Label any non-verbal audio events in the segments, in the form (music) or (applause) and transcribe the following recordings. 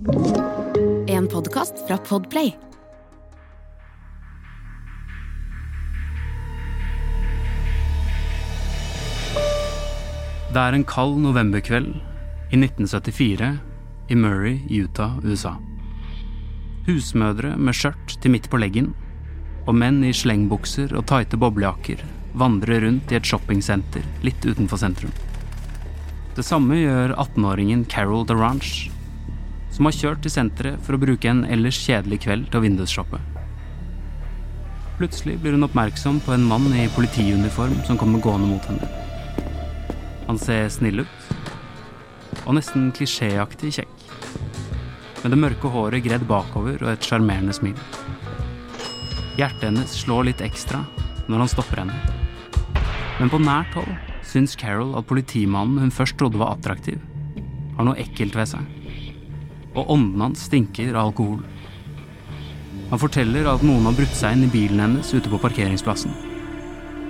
En podkast fra Podplay. Det er en kald novemberkveld i 1974 i Murray, Utah, USA. Husmødre med skjørt til midt på leggen og menn i slengbukser og tighte boblejakker vandrer rundt i et shoppingsenter litt utenfor sentrum. Det samme gjør 18-åringen Carol DeRange, som har kjørt til senteret for å bruke en ellers kjedelig kveld til å vindusshoppe. Plutselig blir hun oppmerksom på en mann i politiuniform som kommer gående mot henne. Han ser snill ut, og nesten klisjéaktig kjekk. Med det mørke håret gredd bakover og et sjarmerende smil. Hjertet hennes slår litt ekstra når han stopper henne. Men på nært hold syns Carol at politimannen hun først trodde var attraktiv, har noe ekkelt ved seg. Og ånden hans stinker av alkohol. Han forteller at noen har brutt seg inn i bilen hennes ute på parkeringsplassen.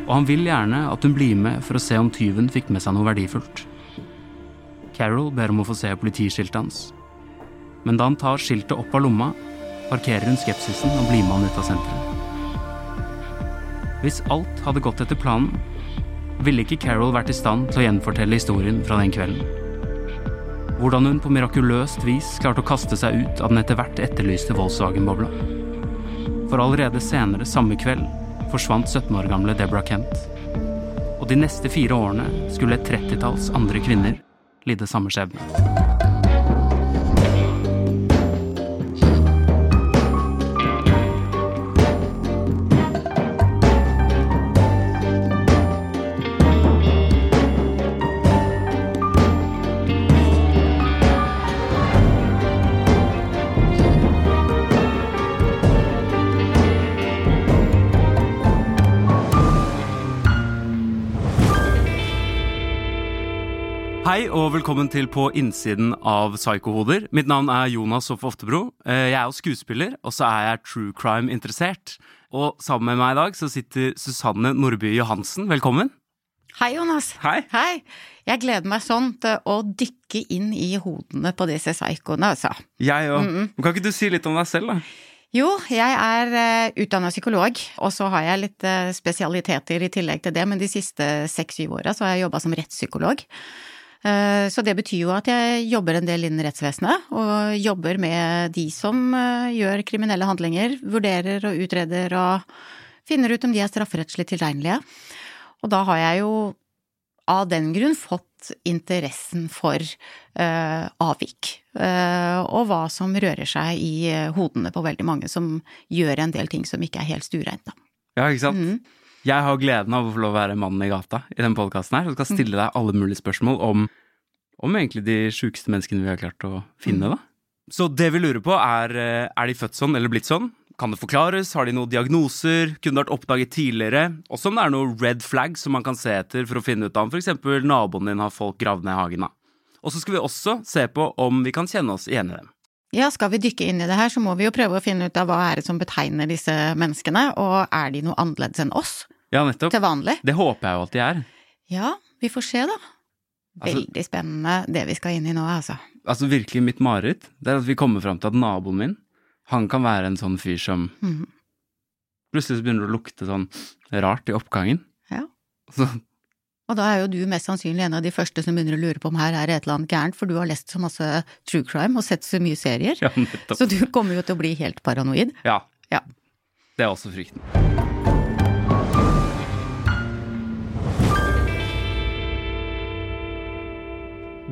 Og han vil gjerne at hun blir med for å se om tyven fikk med seg noe verdifullt. Carol ber om å få se politiskiltet hans. Men da han tar skiltet opp av lomma, parkerer hun skepsisen og blir med han ut av senteret. Hvis alt hadde gått etter planen, ville ikke Carol vært i stand til å gjenfortelle historien fra den kvelden. Hvordan hun på mirakuløst vis klarte å kaste seg ut av den etter hvert etterlyste Volkswagen-bobla. For allerede senere samme kveld forsvant 17 år gamle Deborah Kent. Og de neste fire årene skulle et trettitalls andre kvinner lide samme skjebne. Velkommen til På innsiden av Psykohoder. Mitt navn er Jonas Hoff Oftebro. Eh, Jeg er jo skuespiller, og så er jeg true crime-interessert. Og sammen med meg i dag så sitter Susanne Nordby Johansen. Velkommen. Hei, Jonas. Hei. Hei. Jeg gleder meg sånn til å dykke inn i hodene på disse psykoene, altså. Jeg òg. Kan ikke du si litt om deg selv, da? Jo, jeg er uh, utdanna psykolog, og så har jeg litt eh, spesialiteter i tillegg til det, men de siste seks-syv åra så har jeg jobba som rettspsykolog. Eh, Så det betyr jo at jeg jobber en del innen rettsvesenet, og jobber med de som eh, gjør kriminelle handlinger, vurderer og utreder og finner ut om de er strafferettslig tilregnelige. Og da har jeg jo av den grunn fått interessen for uh, avvik, uh, og hva som rører seg i hodene på veldig mange som gjør en del ting som ikke er helt stuereint, da. Ja, ikke sant? Mhm. Jeg har gleden av å få lov å være mannen i gata i denne podkasten her, og skal stille deg alle mulige spørsmål om, om egentlig de sjukeste menneskene vi har klart å finne, da. Så det vi lurer på er, eh, er de født sånn eller blitt sånn? Kan det forklares? Har de noen diagnoser? Kunne det vært oppdaget tidligere? Også om det er noen red flag som man kan se etter for å finne ut av om f.eks. naboen din har folk gravd ned i hagen, da. Og så skal vi også se på om vi kan kjenne oss igjen i dem. Ja, skal vi dykke inn i det her, så må vi jo prøve å finne ut av hva er det som betegner disse menneskene, og er de noe annerledes enn oss Ja, nettopp. til vanlig? Det håper jeg jo at de er. Ja, vi får se, da. Altså- Veldig spennende det vi skal inn i nå, altså. Altså virkelig mitt mareritt, det er at vi kommer fram til at naboen min, han kan være en sånn fyr som Mhm. plutselig så begynner det å lukte sånn rart i oppgangen. Ja. Så, Og da er jo du mest sannsynlig en av de første som begynner å lure på om her er et eller annet gærent, for du har lest så masse true crime og sett så mye serier. ja. Så du kommer jo til å bli helt paranoid. Ja. Ja. Det er også frykten.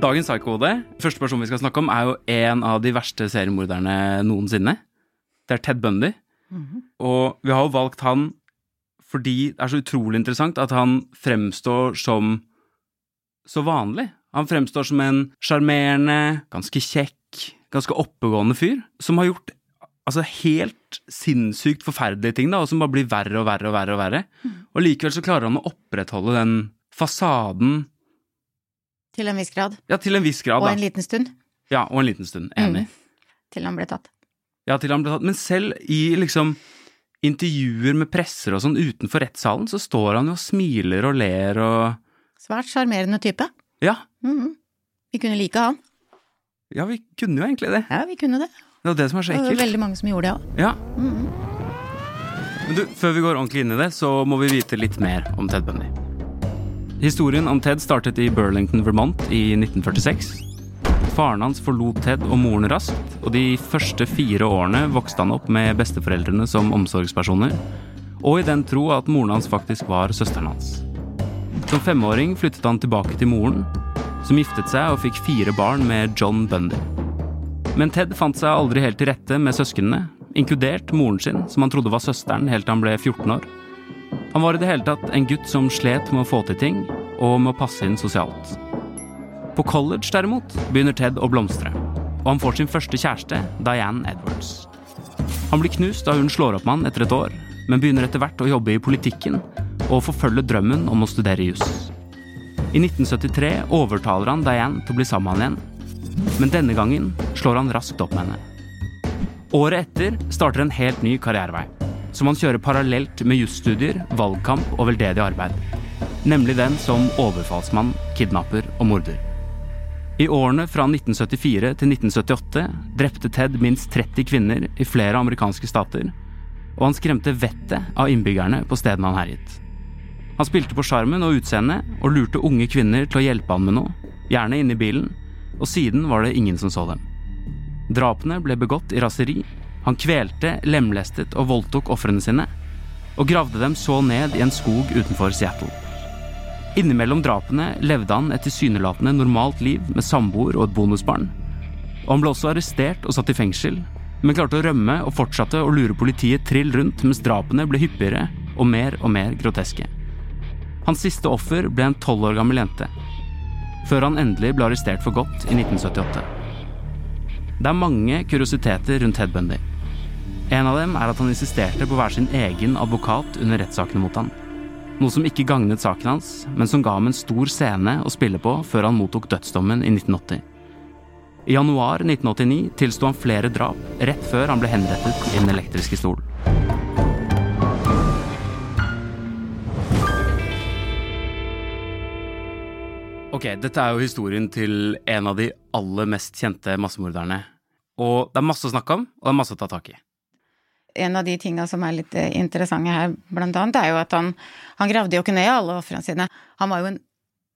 Dagens psykode, første person vi skal snakke om, er jo en av de verste seriemorderne noensinne. Det er Ted Bundy. Og vi har jo valgt han fordi det er så utrolig interessant at han fremstår som så vanlig. Han fremstår som en sjarmerende, ganske kjekk, ganske oppegående fyr som har gjort altså helt sinnssykt forferdelige ting, da, og som bare blir verre og verre og verre. Og verre. Og likevel så klarer han å opprettholde den fasaden Til en viss grad. Ja, til en viss grad, Og da. en liten stund. Ja, og en liten stund. Enig. Til han ble tatt. Ja, til han ble tatt. Men selv i liksom intervjuer med presser og sånn utenfor rettssalen, så står han jo og smiler og ler og Svært sjarmerende type. Ja. Mhm. Vi kunne like han. Ja, vi kunne jo egentlig det. Ja, vi kunne det. Det var det som var så ekkelt. Det var veldig mange som gjorde det òg. Ja. Men du, før vi går ordentlig inn i det, så må vi vite litt mer om Ted Bundy. Historien om Ted startet i Burlington, Vermont i 1946. Faren hans forlot Ted og moren raskt, og de første fire årene vokste han opp med besteforeldrene som omsorgspersoner, og i den tro at moren hans faktisk var søsteren hans. Som femåring flyttet han tilbake til moren, som giftet seg og fikk fire barn med John Bundy. Men Ted fant seg aldri helt til rette med søsknene, inkludert moren sin, som han trodde var søsteren helt til han ble 14 år. Han var i det hele tatt en gutt som slet med å få til ting, og med å passe inn sosialt. På college, derimot, begynner Ted å blomstre, og han får sin første kjæreste, Diane Edwards. Han blir knust da hun slår opp med han etter et år, men begynner etter hvert å jobbe i politikken og forfølge drømmen om å studere juss. I 1973 overtaler han Diane til å bli sammen med han igjen, men denne gangen slår han raskt opp med henne. Året etter starter en helt ny karrierevei, som han kjører parallelt med jusstudier, valgkamp og veldedig arbeid. Nemlig den som overfallsmann, kidnapper og morder. I årene fra 1974 til 1978 drepte Ted minst 30 kvinner i flere amerikanske stater, og han skremte vettet av innbyggerne på stedene han herjet. Han spilte på sjarmen og utseendet og lurte unge kvinner til å hjelpe han med noe, gjerne inne i bilen, og siden var det ingen som så dem. Drapene ble begått i raseri. Han kvelte, lemlestet og voldtok ofrene sine, og gravde dem så ned i en skog utenfor Seattle. Innimellom drapene levde han et tilsynelatende normalt liv med samboer og et bonusbarn. Og han ble også arrestert og satt i fengsel, men klarte å rømme og fortsatte å lure politiet trill rundt mens drapene ble hyppigere og mer og mer groteske. Hans siste offer ble en tolv år gammel jente, før han endelig ble arrestert for godt i 1978. Det er mange kuriositeter rundt Ted Bundy. En av dem er at han insisterte på å være sin egen advokat under rettssakene mot han. Noe som ikke gagnet saken hans, men som ga ham en stor scene å spille på før han mottok dødsdommen i 1980. I januar 1989 tilsto han flere drap, rett før han ble henrettet i den elektriske stol. Ok, dette er jo historien til en av de aller mest kjente massemorderne. Og det er masse å snakke om, og det er masse å ta tak i. En av de tinga som er litt eh, interessante her, blant annet, er jo at han, han gravde jo ikke ned alle ofrene sine. Han var jo en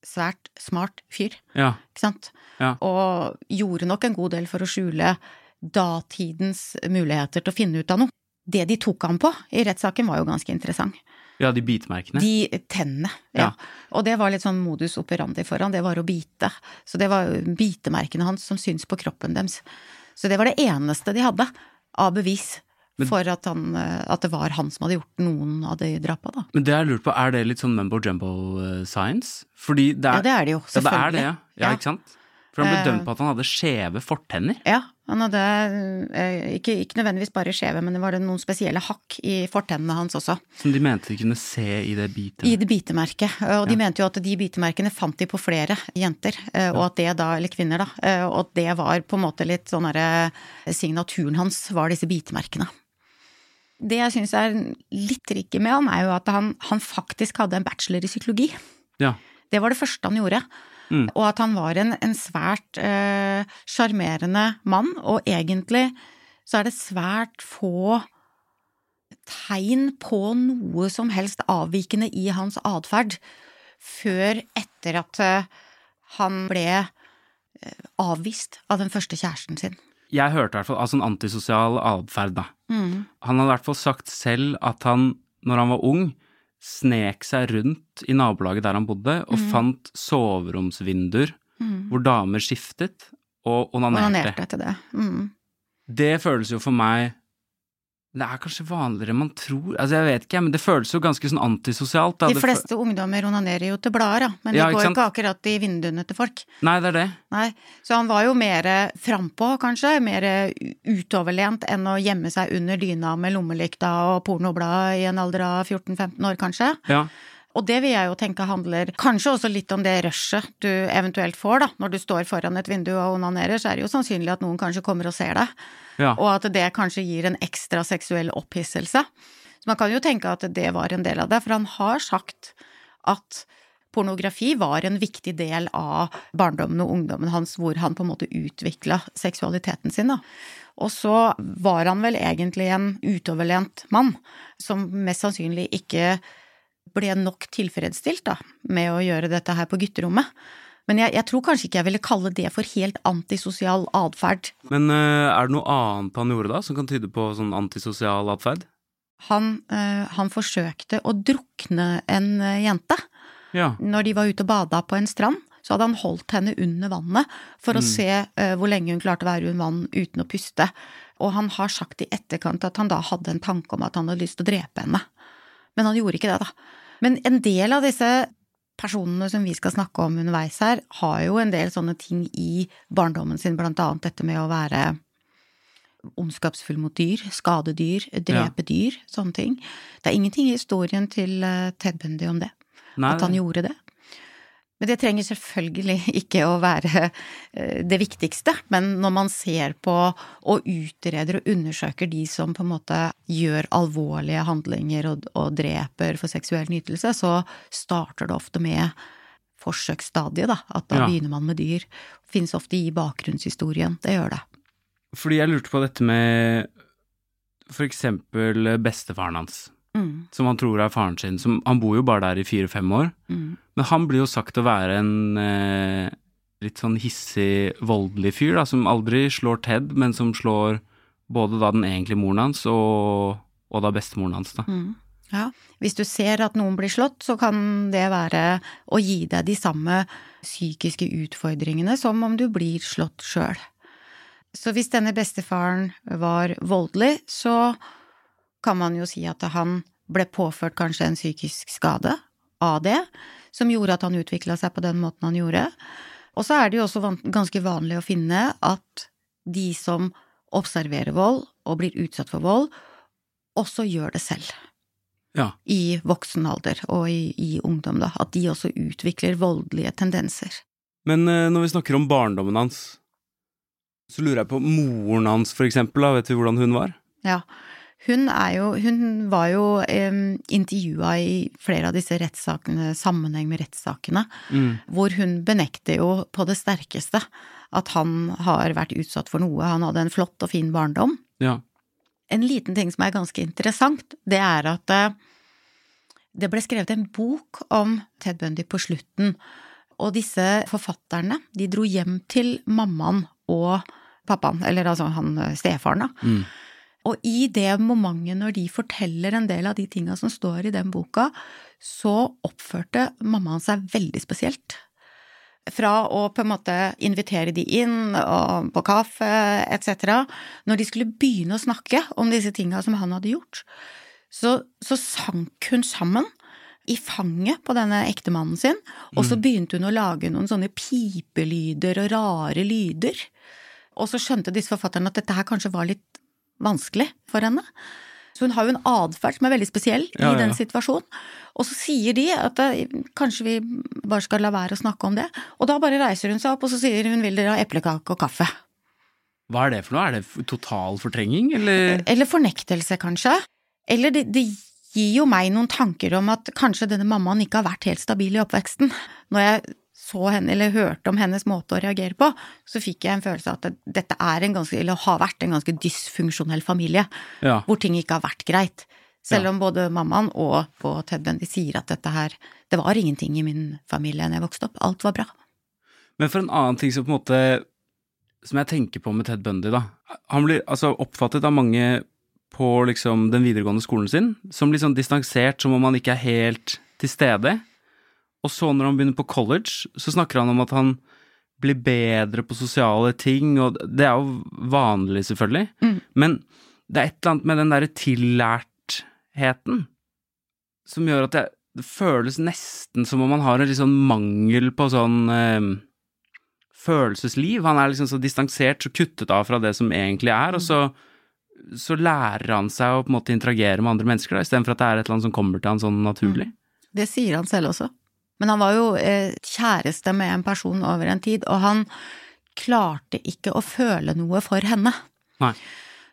svært smart fyr, Ja, ikke sant? Ja. Og gjorde nok en god del for å skjule datidens muligheter til å finne ut av noe. Det de tok ham på i rettssaken var jo ganske interessant. ja de bitmerkene? De tennene, ja. Ja. Og det var litt sånn modus operandi for han, det var å bite. Så det var bitemerkene hans som syns på kroppen deres. Så det var det eneste de hadde av bevis Men- for at, han, eh, at det var han som hadde gjort noen av de drapa, da. Men det jeg lurer på, er det litt sånn mumbo jumbo eh, science? Fordi det er, Ja, det er det jo, selvfølgelig. Ja, det er det, ja. ja. Ikke sant? For han ble Eh. dømt på at han hadde skjeve fortenner. Ja, han hadde ikke, ikke nødvendigvis bare skjeve, men det var noen spesielle hakk i fortennene hans også. Som de mente de kunne se i det bitemerket? I det bitemerket. Og de Ja. mente jo at de bitemerkene fant de på flere jenter, og at det da, eller kvinner da, og at det var på en måte litt sånn derre Signaturen hans var disse bitemerkene. Det jeg syns er litt tricky med han, er jo at han, han faktisk hadde en bachelor i psykologi. Ja. Det var det første han gjorde. Mm. Og at han var en, en svært eh, sjarmerende mann, og egentlig så er det svært få tegn på noe som helst avvikende i hans atferd før etter at eh, han ble eh, avvist av den første kjæresten sin. Jeg hørte i hvert fall altså en antisosial atferd, da. Mm. Han hadde i hvert fall sagt selv at han, når han var ung, snek seg rundt i nabolaget der han bodde, og mm. fant soveromsvinduer Mm. hvor damer skiftet og onanerte. Onanerte etter det. Mm. Det føles jo for meg Det er kanskje vanligere enn man tror. Altså, jeg vet ikke, men det føles jo ganske sånn antisosialt. Da. De fleste ungdommer onanerer jo til blader, da, men de Ja, går ikke akkurat i vinduene til folk. Nei, det er det. Nei, så han var jo mer frampå, kanskje, mer utoverlent enn å gjemme seg under dyna med lommelykta og pornoblad i en alder av 14-15 år, kanskje. Ja. Og det vil jeg jo tenke handler kanskje også litt om det rushet du eventuelt får, da. Når du står foran et vindu og onanerer, så er det jo sannsynlig at noen kanskje kommer og ser deg. Ja. Og at det kanskje gir en ekstra seksuell opphisselse. Så man kan jo tenke at det var en del av det, for han har sagt at pornografi var en viktig del av barndommen og ungdommen hans, hvor han på en måte utvikla seksualiteten sin, da. Og så var han vel egentlig en utoverlent mann, som mest sannsynlig ikke ble nok tilfredsstilt da, med å gjøre dette her på gutterommet. Men jeg, jeg, tror kanskje ikke jeg ville kalle det for helt antisosial atferd. Men uh, er det noe annet han gjorde da, som kan tyde på sånn antisosial atferd? Han, uh, han, forsøkte å drukne en uh, jente. Ja. Når de var ute og bada på en strand, så hadde han holdt henne under vannet for å mm. se hvor lenge hun klarte å være under vann uten å puste. Og han har sagt i etterkant at han da hadde en tanke om at han hadde lyst til å drepe henne. Men han gjorde ikke det, da. Men en del av disse personene som vi skal snakke om underveis her, har jo en del sånne ting i barndommen sin, blant annet dette med å være ondskapsfull mot dyr, skade dyr, drepe ja. dyr, sånne ting. Det er ingenting i historien til eh, Ted Bundy om det, Nei, at han gjorde det. Men det trenger selvfølgelig ikke å være eh, det viktigste. Men når man ser på og utreder og undersøker de som på en måte gjør alvorlige handlinger og, og dreper for seksuell nytelse, så starter det ofte med forsøksstadiet, da. At da ja. begynner man med dyr. Finnes ofte i bakgrunnshistorien. Det gjør det. Fordi jeg lurte på dette med for eksempel bestefaren hans. Mm. Som han tror er faren sin. Som, han bor jo bare der i fire-fem år. Mm. Men han blir jo sagt å være en eh, litt sånn hissig, voldelig fyr, da, som aldri slår Ted, men som slår både da den egentlige moren hans og, og da bestemoren hans, da. Mm. Ja, hvis du ser at noen blir slått, så kan det være å gi deg de samme psykiske utfordringene som om du blir slått sjøl. Så hvis denne bestefaren var voldelig, så kan man jo si at han ble påført kanskje en psykisk skade av det, som gjorde at han utvikla seg på den måten han gjorde. Og så er det jo også ganske vanlig å finne at de som observerer vold og blir utsatt for vold, også gjør det selv. Ja. I voksen alder og i, i, ungdom, da. At de også utvikler voldelige tendenser. Men eh, når vi snakker om barndommen hans, så lurer jeg på moren hans, for eksempel, da. Vet du hvordan hun var? Ja. Hun, jo, hun var jo eh, intervjua i flere av disse rettssakene, sammenheng med rettssakene, mm. hvor hun benekter jo på det sterkeste at han har vært utsatt for noe. Han hadde en flott og fin barndom. Ja. En liten ting som er ganske interessant, det er at uh, det ble skrevet en bok om Ted Bundy på slutten, og disse forfatterne, de dro hjem til mammaen og pappaen, eller altså han eh, stefaren, da. Mm og i det momentet når de forteller en del av de tinga som står i den boka, så oppførte mammaen seg veldig spesielt. Fra å på en måte invitere de inn på kaffe etc. Når de skulle begynne å snakke om disse tinga som han hadde gjort, så, så sank hun sammen i fanget på denne ektemannen sin, og så mm. begynte hun å lage noen sånne pipelyder og rare lyder. Og så skjønte disse forfatterne at dette her kanskje var litt vanskelig for henne. Så hun har jo en atferd som er veldig spesiell i ja, ja. den situasjonen. Og så sier de at eh, kanskje vi bare skal la være å snakke om det. Og da bare reiser hun seg opp og så sier hun vil dere ha eplekake og kaffe. Hva er det for noe? Er det total fortrenging, eller? Eller fornektelse, kanskje. Eller det, det gir jo meg noen tanker om at kanskje denne mammaen ikke har vært helt stabil i oppveksten. Når jeg så henne, eller hørte om hennes måte å reagere på, så fikk jeg en følelse av at dette er en ganske, eller har vært en ganske dysfunksjonell familie, ja. hvor ting ikke har vært greit. Selv om både mammaen og, og Ted Bundy sier at dette her Det var ingenting i min familie da jeg vokste opp. Alt var bra. Men for en annen ting som på en måte Som jeg tenker på med Ted Bundy, da. Han blir altså oppfattet av mange på liksom den videregående skolen sin som litt sånn distansert, som om han ikke er helt til stede. Og så når han begynner på college, så snakker han om at han blir bedre på sosiale ting, og det er jo vanlig, selvfølgelig. Mm. Men det er et eller annet med den derre tillærtheten som gjør at det, det, føles nesten som om han har en litt sånn mangel på sånn eh, følelsesliv. Han er liksom så distansert, så kuttet av fra det som egentlig er, og så, så lærer han seg å på en måte interagere med andre mennesker, istedenfor at det er et eller annet som kommer til han sånn naturlig. Mm. Det sier han selv også. Men han var jo eh, kjæreste med en person over en tid, og han klarte ikke å føle noe for henne. Nei.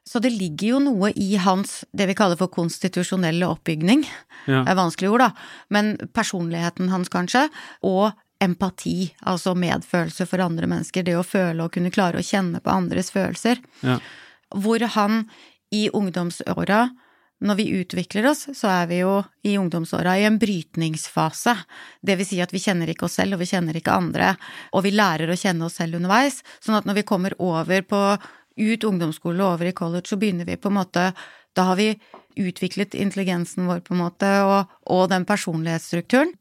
Så det ligger jo noe i hans, det vi kaller for konstitusjonelle oppbygning, Ja. det er vanskelig ord da, men personligheten hans kanskje, og empati, altså medfølelse for andre mennesker, det å føle og kunne klare å kjenne på andres følelser. Ja. Hvor han i ungdomsåra, når vi utvikler oss, så er vi jo i ungdomsåra i en brytningsfase. Det vil si at vi kjenner ikke oss selv, og vi kjenner ikke andre, og vi lærer å kjenne oss selv underveis, sånn at når vi kommer over på ut ungdomsskole og over i college, så begynner vi på en måte Da har vi utviklet intelligensen vår, på en måte, og, og den personlighetsstrukturen.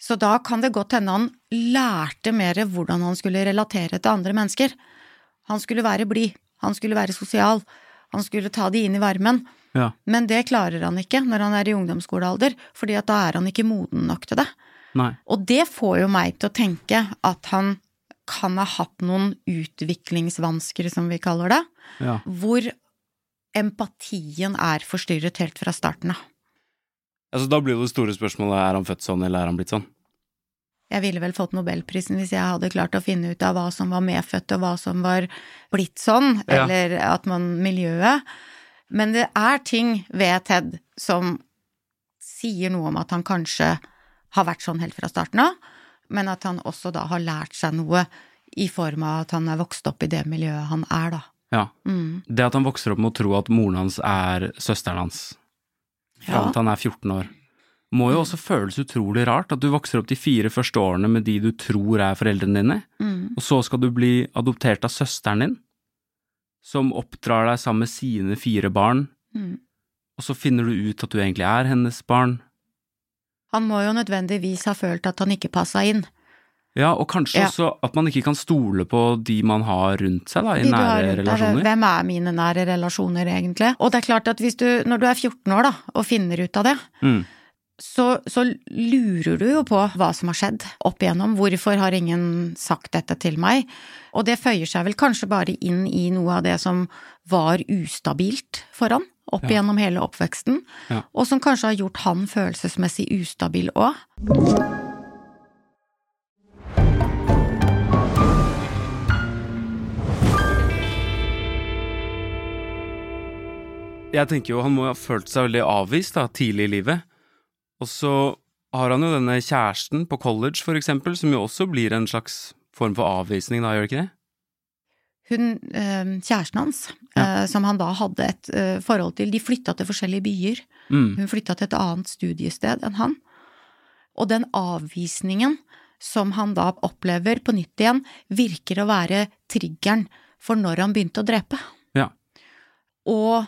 Så da kan det godt hende han lærte mer hvordan han skulle relatere til andre mennesker. Han skulle være blid, han skulle være sosial, han skulle ta de inn i varmen. Ja. Men det klarer han ikke når han er i ungdomsskolealder, fordi at da er han ikke moden nok til det. Nei. Og det får jo meg til å tenke at han kan ha hatt noen utviklingsvansker, som vi kaller det, Ja. hvor empatien er forstyrret helt fra starten av. Altså, da blir det store spørsmålet er han født sånn, eller er han blitt sånn? Jeg ville vel fått nobelprisen hvis jeg hadde klart å finne ut av hva som var medfødt og hva som var blitt sånn, Ja. eller at man miljøet. Men det er ting ved Ted som sier noe om at han kanskje har vært sånn helt fra starten av, men at han også da har lært seg noe i form av at han er vokst opp i det miljøet han er, da. Ja. Mm. Det at han vokser opp med å tro at moren hans er søsteren hans, fram Ja. til han er 14 år, må jo også føles utrolig rart at du vokser opp de fire første årene med de du tror er foreldrene dine, Mm. og så skal du bli adoptert av søsteren din, som oppdrar deg sammen med sine fire barn, Mm. og så finner du ut at du egentlig er hennes barn. Han må jo nødvendigvis ha følt at han ikke passa inn. Ja, og kanskje Ja. også at man ikke kan stole på de man har rundt seg, da, i nære relasjoner. Hvem er mine nære relasjoner, egentlig? Og det er klart at hvis du, når du er 14 år, da, og finner ut av det, Mm. Så, så lurer du jo på hva som har skjedd opp igjennom. Hvorfor har ingen sagt dette til meg? Og det føyer seg vel kanskje bare inn i noe av det som var ustabilt for han opp Ja. igjennom hele oppveksten, Ja. og som kanskje har gjort han følelsesmessig ustabil òg. Jeg tenker jo han må ha følt seg veldig avvist da, tidlig i livet. Og så har han jo denne kjæresten på college, for eksempel, som jo også blir en slags form for avvisning, da, gjør det ikke det? Hun, eh, kjæresten hans, Ja. eh, som han da hadde et eh, forhold til, de flytta til forskjellige byer. Mm. Hun flytta til et annet studiested enn han. Og den avvisningen som han da opplever på nytt igjen, virker å være triggeren for når han begynte å drepe. Ja. Og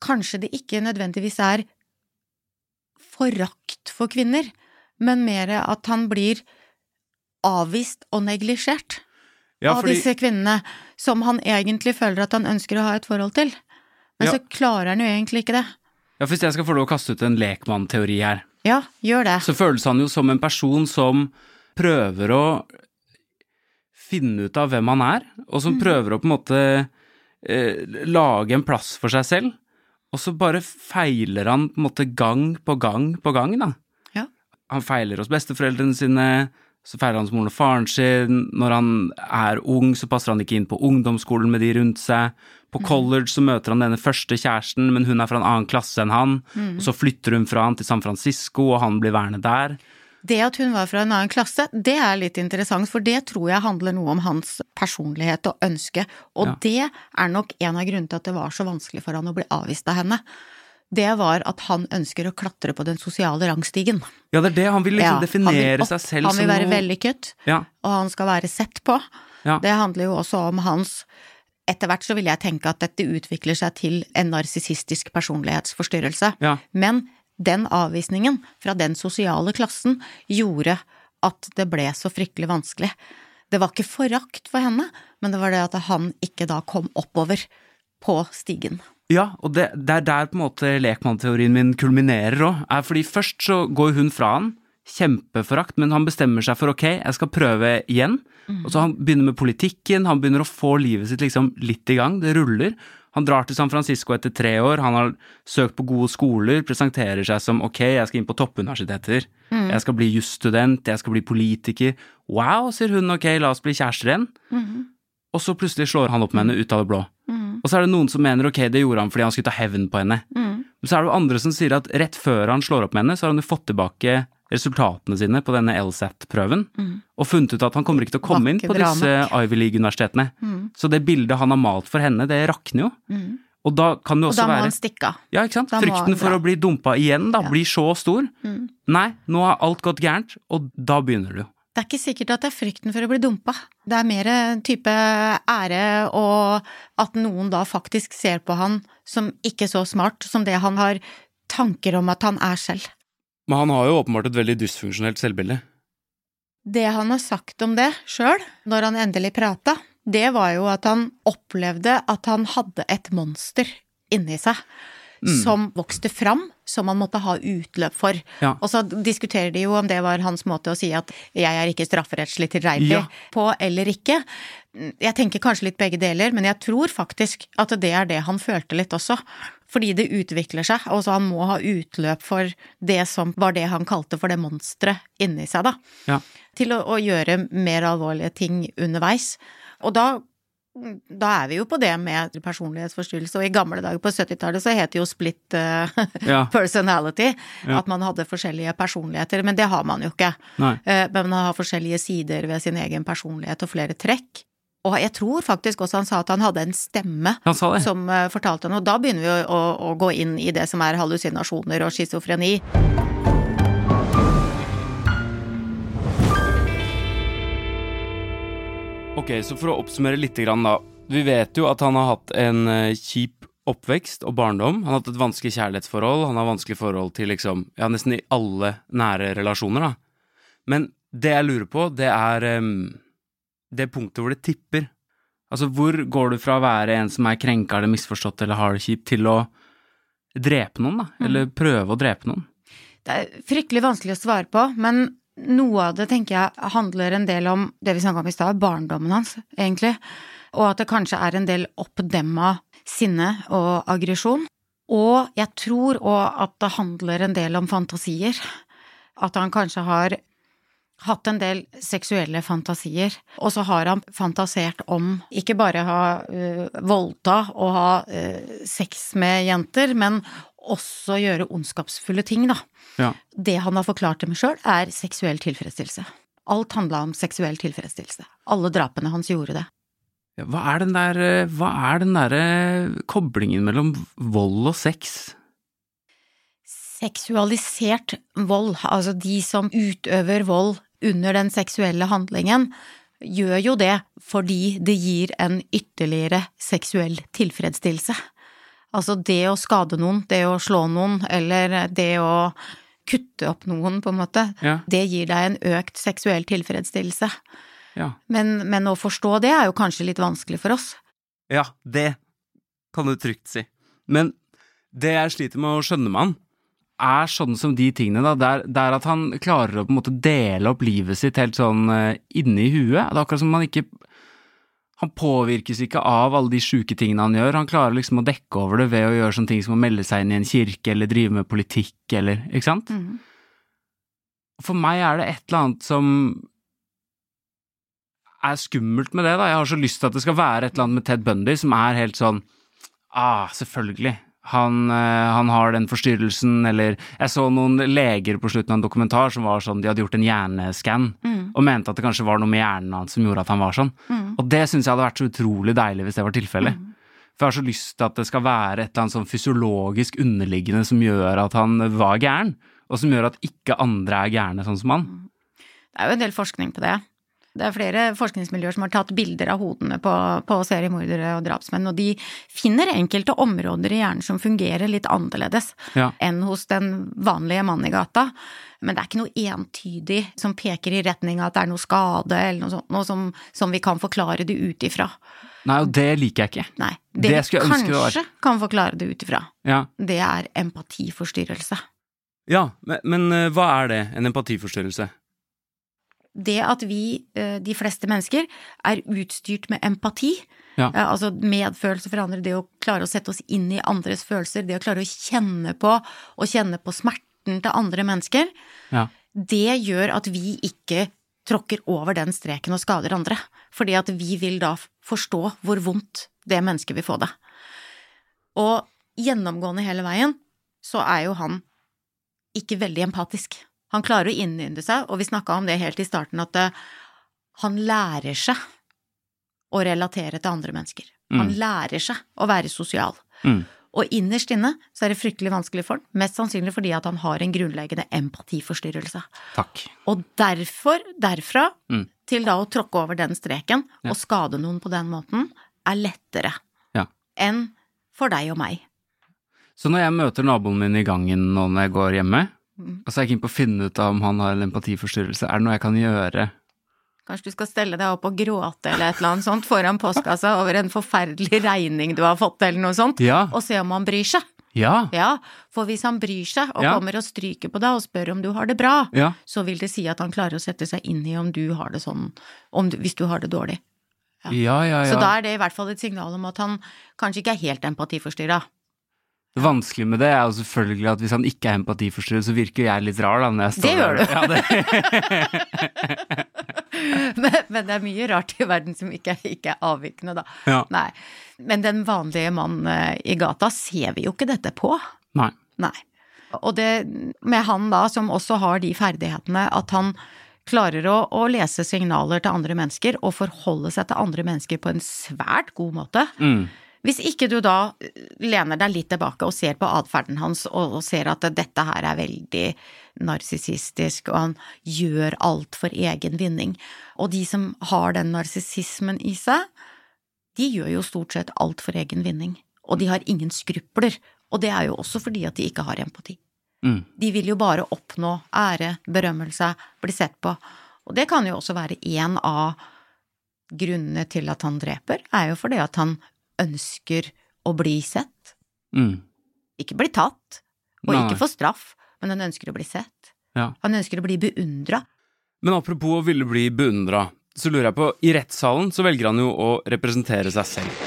kanskje det ikke nødvendigvis er forakt for kvinner, men mer at han blir avvist og neglisjert Ja, av disse kvinnene som han egentlig føler at han ønsker å ha et forhold til. Men Ja. så klarer han jo egentlig ikke det. ja, Hvis jeg skal få lov å kaste ut en lekmannteori her, Ja, gjør det. så føles han jo som en person som prøver å finne ut av hvem han er, og som prøver å på en måte eh, lage en plass for seg selv, og så bare feiler han på en måte gang på gang på gang, da. Ja. Han feiler hos besteforeldrene sine, så feiler han hos moren og faren sin, når han er ung så passer han ikke inn på ungdomsskolen med de rundt seg, på college så møter han denne første kjæresten, men hun er fra en annen klasse enn han, og så flytter hun fra han til San Francisco, og han blir værende der. Det at hun var fra en annen klasse, det er litt interessant, for det tror jeg handler noe om hans personlighet og ønske, og Ja. det er nok en av grunnene til at det var så vanskelig for han å bli avvist av henne. Det var at han ønsker å klatre på den sosiale rangstigen. Ja, det er det, han vil liksom Ja, definere vil opp, seg selv Han vil være noe vellykket, Ja, og han skal være sett på. Ja. Det handler jo også om hans Etter hvert så vil jeg tenke at dette utvikler seg til en narsissistisk personlighetsforstyrrelse. Men den avvisningen fra den sosiale klassen gjorde at det ble så fryktelig vanskelig. Det var ikke forakt for henne, men det var det at han ikke da kom oppover på stigen. Ja, og det, det er der på en måte lekmannteorien min kulminerer òg. Fordi først så går hun fra han, kjempeforakt, men han bestemmer seg for ok, jeg skal prøve igjen. Og så han begynner med politikken, han begynner å få livet sitt liksom litt i gang, det ruller. Han drar til San Francisco etter tre år, han har søkt på gode skoler, presenterer seg som ok, jeg skal inn på toppuniversiteter, jeg skal bli jusstudent, jeg skal bli politiker. Wow, sier hun, ok, la oss bli kjærester igjen. Og så plutselig slår han opp med henne ut av det blå. Mm. Og så er det noen som mener ok, det gjorde han fordi han skulle ta hevn på henne. Mm. Men så er det jo andre som sier at rett før han slår opp med henne, så har han jo fått tilbake resultatene sine på denne LSAT-prøven, og funnet ut at han kommer ikke til å komme inn på disse Ivy League-universitetene. Så det bildet han har malt for henne, det rakner jo. Og da kan det Og da må være han stikke av. Ja, ikke sant? Da Frykten for å bli dumpa igjen da, Ja. blir så stor. Mm. Nei, nå har alt gått gærent, og da begynner du. jo. Det er ikke sikkert at det er frykten for å bli dumpa. Det er mer type ære og at noen da faktisk ser på han som ikke så smart som det han har tanker om at han er selv. Men han har jo åpenbart et veldig dysfunksjonelt selvbilde. Det han har sagt om det sjøl, når han endelig prata, det var jo at han opplevde at han hadde et monster inni seg. Mm. Som vokste fram, som han måtte ha utløp for. Ja. Og så diskuterer de jo om det var hans måte å si at 'jeg er ikke strafferettslig tilregnelig' Ja. på eller ikke. Jeg tenker kanskje litt begge deler, men jeg tror faktisk at det er det han følte litt også. Fordi det utvikler seg, og så han må ha utløp for det som var det han kalte for det monsteret inni seg, da. Ja. Til å, å gjøre mer alvorlige ting underveis. Og da da er vi jo på det med personlighetsforstyrrelse, og i gamle dager på 70-tallet så het det jo split uh, Ja. (laughs) personality, Ja. at man hadde forskjellige personligheter, men det har man jo ikke. Nei. Eh, Men man har forskjellige sider ved sin egen personlighet og flere trekk. Og jeg tror faktisk også han sa at han hadde en stemme Han sa det. som eh, fortalte noe. Da begynner vi å, å, å gå inn i det som er hallusinasjoner og schizofreni. Ok, så for å oppsummere litt grann da. Vi vet jo at han har hatt en eh, kjip oppvekst og barndom. Han har hatt et vanskelig kjærlighetsforhold, han har vanskelig forhold til liksom, ja, nesten i alle nære relasjoner, da. Men det jeg lurer på, det er em, det punktet hvor det tipper. Altså, hvor går du fra å være en som er krenka eller misforstått eller har det kjipt, til å drepe noen, da? Eller prøve å drepe noen? Det er fryktelig vanskelig å svare på, men noe av det tenker jeg handler en del om det vi snakka om i stad, barndommen hans, egentlig. Og at det kanskje er en del oppdemma sinne og aggresjon. Og jeg tror òg at det handler en del om fantasier. At han kanskje har hatt en del seksuelle fantasier, og så har han fantasert om ikke bare ha uh, voldta og ha uh, sex med jenter, men også gjøre ondskapsfulle ting, da. Ja. Det han har forklart til meg sjøl, er seksuell tilfredsstillelse. Alt handla om seksuell tilfredsstillelse. Alle drapene hans gjorde det. Ja, hva er den der eh, Hva er den derre koblingen mellom vold og sex? Seksualisert vold, altså de som utøver vold under den seksuelle handlingen, gjør jo det fordi det gir en ytterligere seksuell tilfredsstillelse. Altså det å skade noen, det å slå noen, eller det å kutte opp noen, på en måte, Ja. det gir deg en økt seksuell tilfredsstillelse. Ja. Men, men å forstå det er jo kanskje litt vanskelig for oss. Ja, det kan du trygt si. Men det jeg sliter med å skjønne med han, er sånn som de tingene, da. Det er, det er at han klarer å på en måte dele opp livet sitt helt sånn uh, inni huet. Det er akkurat som han ikke Han påvirkes ikke av alle de sjuke tingene han gjør. Han klarer liksom å dekke over det ved å gjøre sånne ting som å melde seg inn i en kirke eller drive med politikk eller Ikke sant? Mm. For meg er det et eller annet som er skummelt med det, da. Jeg har så lyst til at det skal være et eller annet med Ted Bundy som er helt sånn Ah, selvfølgelig. Han, eh, han har den forstyrrelsen, eller Jeg så noen leger på slutten av en dokumentar som var sånn De hadde gjort en hjerneskann Mm. og mente at det kanskje var noe med hjernen hans som gjorde at han var sånn. Mm. Og det syns jeg hadde vært så utrolig deilig hvis det var tilfellet. For jeg har så lyst til at det skal være et eller annet sånn fysiologisk underliggende som gjør at han var gæren, og som gjør at ikke andre er gærne sånn som han. Det er jo en del forskning på det. Det er flere forskningsmiljøer som har tatt bilder av hodene på, på seriemordere og drapsmenn, og de finner enkelte områder i hjernen som fungerer litt annerledes Ja. enn hos den vanlige mannen i gata. Men det er ikke noe entydig som peker i retning av at det er noe skade eller noe sånt, noe som, som vi kan forklare det ut ifra. Nei, og det liker jeg ikke. Nei. Det Det, vi kanskje kan forklare det ut ifra, Ja, det er empatiforstyrrelse. ja men, men eh, hva er det? En empatiforstyrrelse? Det at vi, eh, de fleste mennesker, er utstyrt med empati, Ja. eh, altså medfølelse for andre, det å klare å sette oss inn i andres følelser, det å klare å kjenne på og kjenne på smerten til andre mennesker, Ja. det gjør at vi ikke tråkker over den streken og skader andre. Fordi at vi vil da forstå hvor vondt det mennesket vil få det. Og gjennomgående hele veien så er jo han ikke veldig empatisk. Han klarer å innynde seg, og vi snakka om det helt i starten, at eh, han lærer seg å relatere til andre mennesker. Han Mm. lærer seg å være sosial. Mm. Og innerst inne så er det fryktelig vanskelig for han, mest sannsynlig fordi at han har en grunnleggende empatiforstyrrelse. Takk. Og derfor, derfra, Mm. til da å tråkke over den streken Ja. og skade noen på den måten, er lettere Ja. enn for deg og meg. Så når jeg møter naboen min i gangen nå når jeg går hjemme, Mm. Og så er jeg keen på å finne ut av om han har en empatiforstyrrelse, er det noe jeg kan gjøre? Kanskje du skal stelle deg opp og gråte eller et eller annet sånt foran postkassa over en forferdelig regning du har fått eller noe sånt, Ja. og se om han bryr seg. Ja. Ja, for hvis han bryr seg og Ja. kommer og stryker på deg og spør om du har det bra, Ja. så vil det si at han klarer å sette seg inn i om du har det sånn, om du, hvis du har det dårlig. Ja, ja, ja. Så da er det i hvert fall et signal om at han kanskje ikke er helt empatiforstyrra. Det vanskelige med det er jo selvfølgelig at hvis han ikke er empatiforstyrret, så virker jeg litt rar da når jeg står Det gjør der. du. Ja, det. (laughs) men, men det er mye rart i verden som ikke, ikke er avvikende, da. Ja. Nei. Men den vanlige mannen eh, i gata ser vi jo ikke dette på. Nei. Nei. Og det med han da, som også har de ferdighetene, at han klarer å, å lese signaler til andre mennesker og forholde seg til andre mennesker på en svært god måte. Mm. Hvis ikke du da lener deg litt tilbake og ser på atferden hans og, og ser at dette her er veldig narsissistisk, og han gjør alt for egen vinning. Og de som har den narsissismen i seg, de gjør jo stort sett alt for egen vinning. Og de har ingen skrupler. Og det er jo også fordi at de ikke har empati. Mm. De vil jo bare oppnå ære, berømmelse, bli sett på. Og det kan jo også være en av grunnene til at han dreper, er jo fordi at han ønsker å bli sett. Mm. Ikke bli tatt, og Nei. ikke få straff, men han ønsker å bli sett. Ja. Han ønsker å bli beundra. Men apropos å ville bli beundra, så lurer jeg på, i rettssalen så velger han jo å representere seg selv.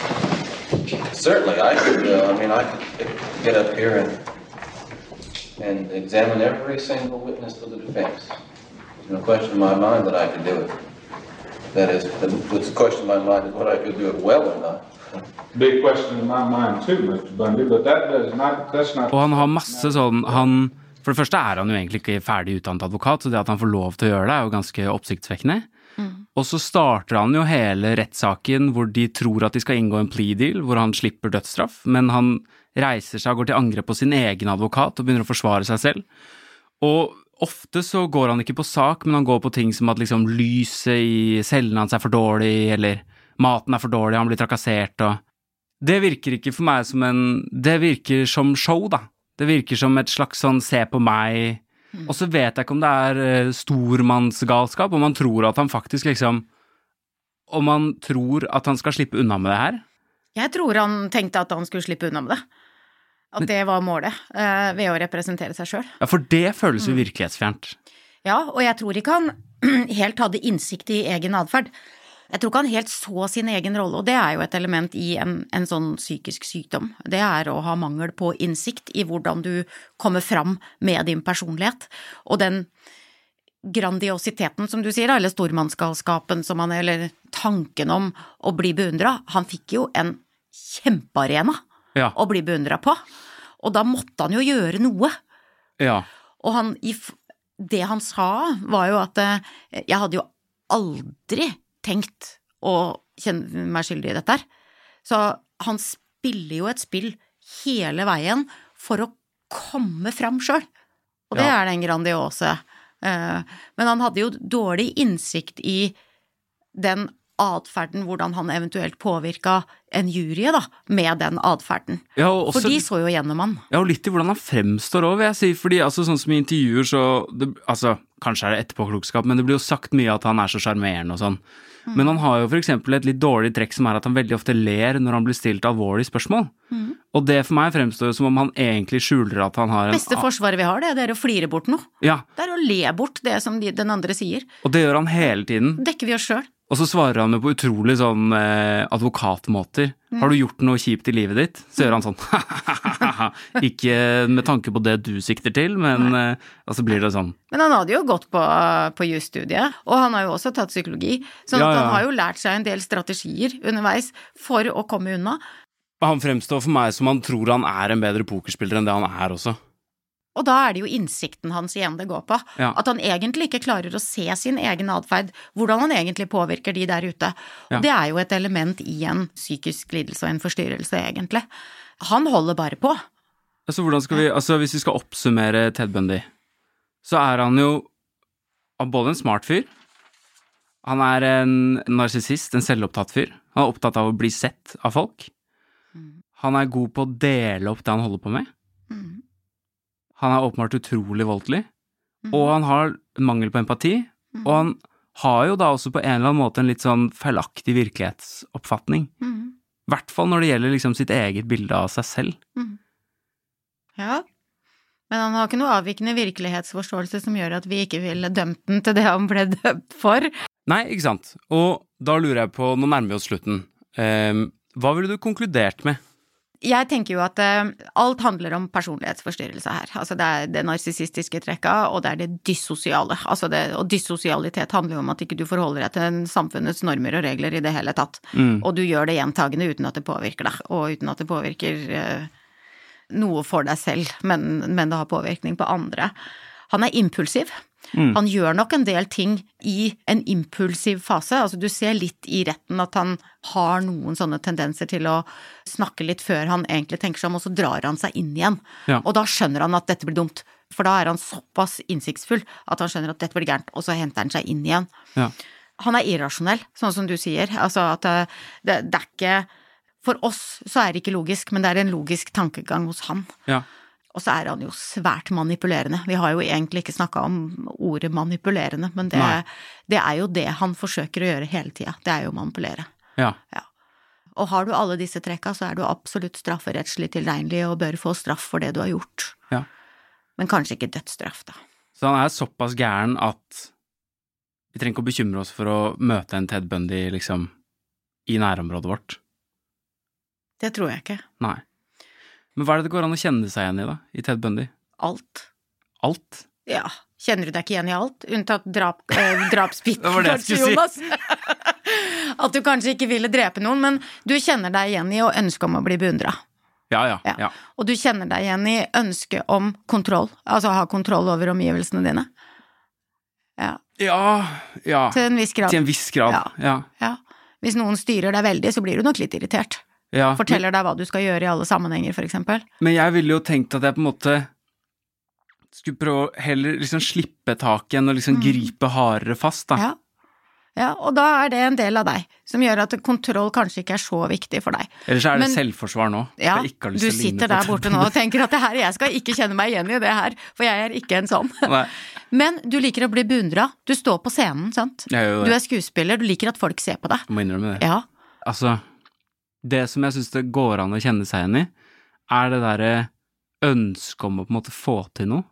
Certainly, I could, uh, I mean, I could get up here and, and examine every single witness for the defense. There's no question in my mind that I could do it. That is, the what's the question in my mind is whether I could do it well or not. Big question in my mind too, Mr. Bundy, but that does not, that's not. Og han har masse sånn han, For det første er han jo egentlig ikke ferdig utdannet advokat, så det at han får lov til å gjøre det, er jo ganske oppsiktsvekkende. Og så starter han jo hele rettssaken hvor de tror at de skal inngå en plea deal, hvor han slipper dødsstraff, men han reiser seg og går til angrep på sin egen advokat og begynner å forsvare seg selv. Og ofte så går han ikke på sak, men han går på ting som at liksom lyset i cellene hans er for dårlig, eller maten er for dårlig, han blir trakassert og Det virker ikke for meg som en Det virker som show, da. Det virker som et slags sånn se på meg Og så vet jeg ikke om det er eh, stormannsgalskap, om han tror at han faktisk liksom Om han tror at han skal slippe unna med det her. Jeg tror han tenkte at han skulle slippe unna med det. At det var målet, eh, ved å representere seg sjøl. Ja, for det føles jo virkelighetsfjernt. Ja, og jeg tror ikke han (clears throat) helt hadde innsikt i egen atferd. Jeg tror ikke han helt så sin egen rolle, og det er jo et element i en, en sånn psykisk sykdom. Det er å ha mangel på innsikt i hvordan du kommer fram med din personlighet, og den grandiositeten, som du sier, eller stormannsgalskapen som han, eller tanken om å bli beundra. Han fikk jo en kjempearena Ja. og bli beundra på, og da måtte han jo gjøre noe. Ja. Og han, det han sa, var jo at eh, jeg hadde jo aldri tenkt å kjenne meg skyldig i dette her. Så han spiller jo et spill hele veien for å komme fram sjøl. Og det Ja. er den grandiose. Eh, Men han hadde jo dårlig innsikt i den atferden, hvordan han eventuelt påvirka en jury da, med den atferden. Ja, og For de så jo gjennom han. Ja, og litt i hvordan han fremstår òg, vil jeg si. Fordi altså, sånn som i intervjuer, så det, Altså, kanskje er det etterpåklokskap, men det blir jo sagt mye at han er så sjarmerende og sånn. Men han har jo eksempel et litt dårlig trekk som er at han veldig ofte ler når han blir stilt alvorlige spørsmål. Og det for meg fremstår jo som om han egentlig skjuler at han har en beste forsvaret vi har, det er å flire bort noe. Ja, Det er å le bort det som de, den andre sier. og det gjør han hele tiden. Dekker vi oss sjøl. Og så svarer han jo på utrolig sånn eh, advokatmåter. Har du gjort noe kjipt i livet ditt? Så gjør han sånn (laughs) Ikke med tanke på det du sikter til, men eh, Og så blir det sånn. Men han hadde jo gått på, på jusstudiet, og han har jo også tatt psykologi. Så Ja, at ja. han har jo lært seg en del strategier underveis for å komme unna. Han fremstår for meg som han tror han er en bedre pokerspiller enn det han er også. Og da er det jo innsikten hans igjen det går på. Ja. At han egentlig ikke klarer å se sin egen atferd, hvordan han egentlig påvirker de der ute. Ja. Det er jo et element i en psykisk lidelse og en forstyrrelse, egentlig. Han holder bare på. Altså, hvordan skal vi, altså, hvis vi skal oppsummere Ted Bundy, så er han jo både en smart fyr, han er en narsissist, en selvopptatt fyr. Han er opptatt av å bli sett av folk. Han er god på å dele opp det han holder på med. Mm. Han er åpenbart utrolig voldelig, og han har mangel på empati, og han har jo da også på en eller annen måte en litt sånn feilaktig virkelighetsoppfatning. Mm. Hvert fall når det gjelder liksom sitt eget bilde av seg selv. Ja. Men han har ikke noe avvikende virkelighetsforståelse som gjør at vi ikke ville dømt den til det han ble dømt for. Nei, ikke sant. Og da lurer jeg på, nå nærmer vi oss slutten, um, hva ville du konkludert med? Jeg tenker jo at eh, alt handler om personlighetsforstyrrelse her. Altså det er det narsissistiske trekka, og det er det dyssosiale. Altså det, og dyssosialitet handler jo om at ikke du forholder deg til samfunnets normer og regler i det hele tatt. Og du gjør det gjentagende uten at det påvirker deg, og uten at det påvirker eh, noe for deg selv, men, men det har påvirkning på andre. Han er impulsiv. Han gjør nok en del ting i en impulsiv fase. Altså du ser litt i retten at han har noen sånne tendenser til å snakke litt før han egentlig tenker seg om, og så drar han seg inn igjen. Ja. Og da skjønner han at dette blir dumt. For da er han såpass innsiktsfull at han skjønner at dette blir gærent, og så henter han seg inn igjen. Ja. Han er irrasjonell, sånn som du sier. Altså at eh, det, det er ikke For oss så er det ikke logisk, men det er en logisk tankegang hos han. Ja. Og så er han jo svært manipulerende. Vi har jo egentlig ikke snakka om ordet manipulerende, men det, det er jo det han forsøker å gjøre hele tida. Det er jo å manipulere. Ja. Og har du alle disse trekka, så er du absolutt strafferettslig tilregnelig og bør få straff for det du har gjort. Ja. Men kanskje ikke dødsstraff, da. Så han er såpass gæren at vi trenger ikke å bekymre oss for å møte en Ted Bundy, liksom, i nærområdet vårt. Det tror jeg ikke. Nei. Men hva er det det går an å kjenne seg igjen i, da? I Ted Bundy? Alt. Alt? Ja. Kjenner du deg ikke igjen i alt, unntatt drap, eh, (laughs) drapsbiten, kanskje, Jonas? (laughs) At du kanskje ikke ville drepe noen, men du kjenner deg igjen i å ønske om å bli beundra. Ja, ja. Ja. Og du kjenner deg igjen i ønsket om kontroll, altså ha kontroll over omgivelsene dine. Ja, Ja, ja. til en viss grad. Til en viss grad. Ja. Ja. Ja. Hvis noen styrer deg veldig, så blir du nok litt irritert. Ja. Forteller deg hva du skal gjøre i alle sammenhenger, eksempel. Men jeg ville jo tenkt at jeg på en måte skulle prøve å heller liksom slippe taket enn å liksom gripe hardere fast, da. Mm. Ja. ja. Og da er det en del av deg som gjør at kontroll kanskje ikke er så viktig for deg. Ellers er det Men- selvforsvar nå. Ja, du sitter der borte nå og tenker at det her, jeg skal ikke kjenne meg igjen i det her, for jeg er ikke en sånn. Nei, (laughs) Men du liker å bli beundra. Du står på scenen, sant. Du er skuespiller, du liker at folk ser på deg. Jeg må innrømme det. Ja. Altså, det som jeg syns det går an å kjenne seg igjen i, er det derre ønsket om å på en måte få til noe,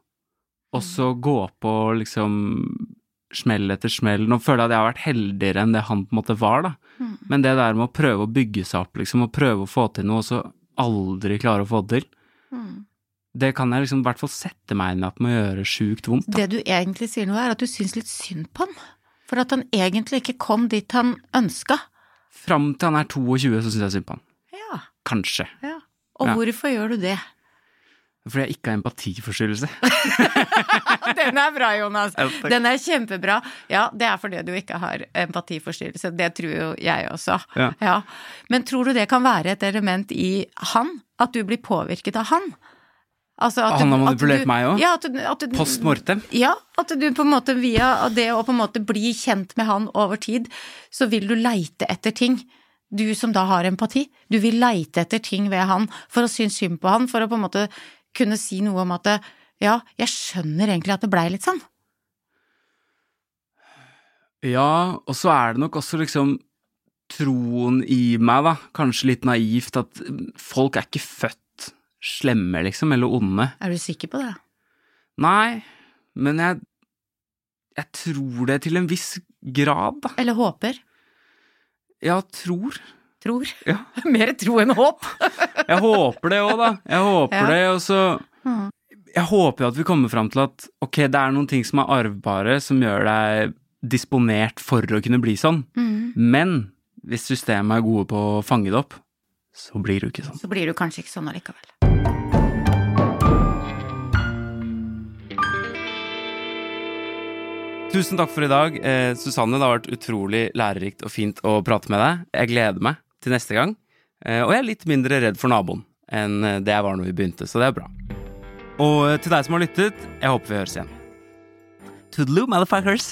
og så gå på liksom smell etter smell. Nå føler jeg at jeg har vært heldigere enn det han på en måte var, da. Men det der med å prøve å bygge seg opp, liksom, og prøve å få til noe, og så aldri klare å få det til, det kan jeg liksom i hvert fall sette meg inn i at må gjøre sjukt vondt. Da. Det du egentlig sier nå, er at du syns litt synd på han. For at han egentlig ikke kom dit han ønska. Fram til han er 22, så syns jeg synd på han. Ja. Kanskje. ja. Og Ja. hvorfor gjør du det? Fordi jeg ikke har empatiforstyrrelse. (laughs) Den er bra, Jonas. Den er kjempebra. Ja, det er fordi du ikke har empatiforstyrrelse. Det tror jo jeg også. Ja. Men tror du det kan være et element i han? At du blir påvirket av han? Altså Han har manipulert du- meg også? Ja, Post mortem. Ja, at du på en måte via det å på en måte bli kjent med han over tid, så vil du leite etter ting. Du som da har empati, du vil leite etter ting ved han for å synes synd på han, for å på en måte kunne si noe om at ja, jeg skjønner egentlig at det blei litt sånn. Ja, og så er det nok også liksom troen i meg, da, kanskje litt naivt, at folk er ikke født slemme, liksom, eller onde. Er du sikker på det? Nei, men jeg Jeg tror det til en viss grad, da. Eller håper? Ja, tror. Tror? Ja. (laughs) Mer tro enn håp. (laughs) Jeg håper det òg, da. Jeg håper Ja. det, og så mm. Jeg håper jo at vi kommer fram til at ok, det er noen ting som er arvbare, som gjør deg disponert for å kunne bli sånn, mm. men hvis systemet er gode på å fange det opp, så blir du ikke sånn. Så blir du kanskje ikke sånn allikevel. Tusen takk for i dag. Eh, Susanne, det har vært utrolig lærerikt og fint å prate med deg. Jeg gleder meg til neste gang. Eh, og jeg er litt mindre redd for naboen enn eh, det jeg var når vi begynte, så det er bra. Og eh, til deg som har lyttet, jeg håper vi høres igjen. Toodaloo, motherfuckers!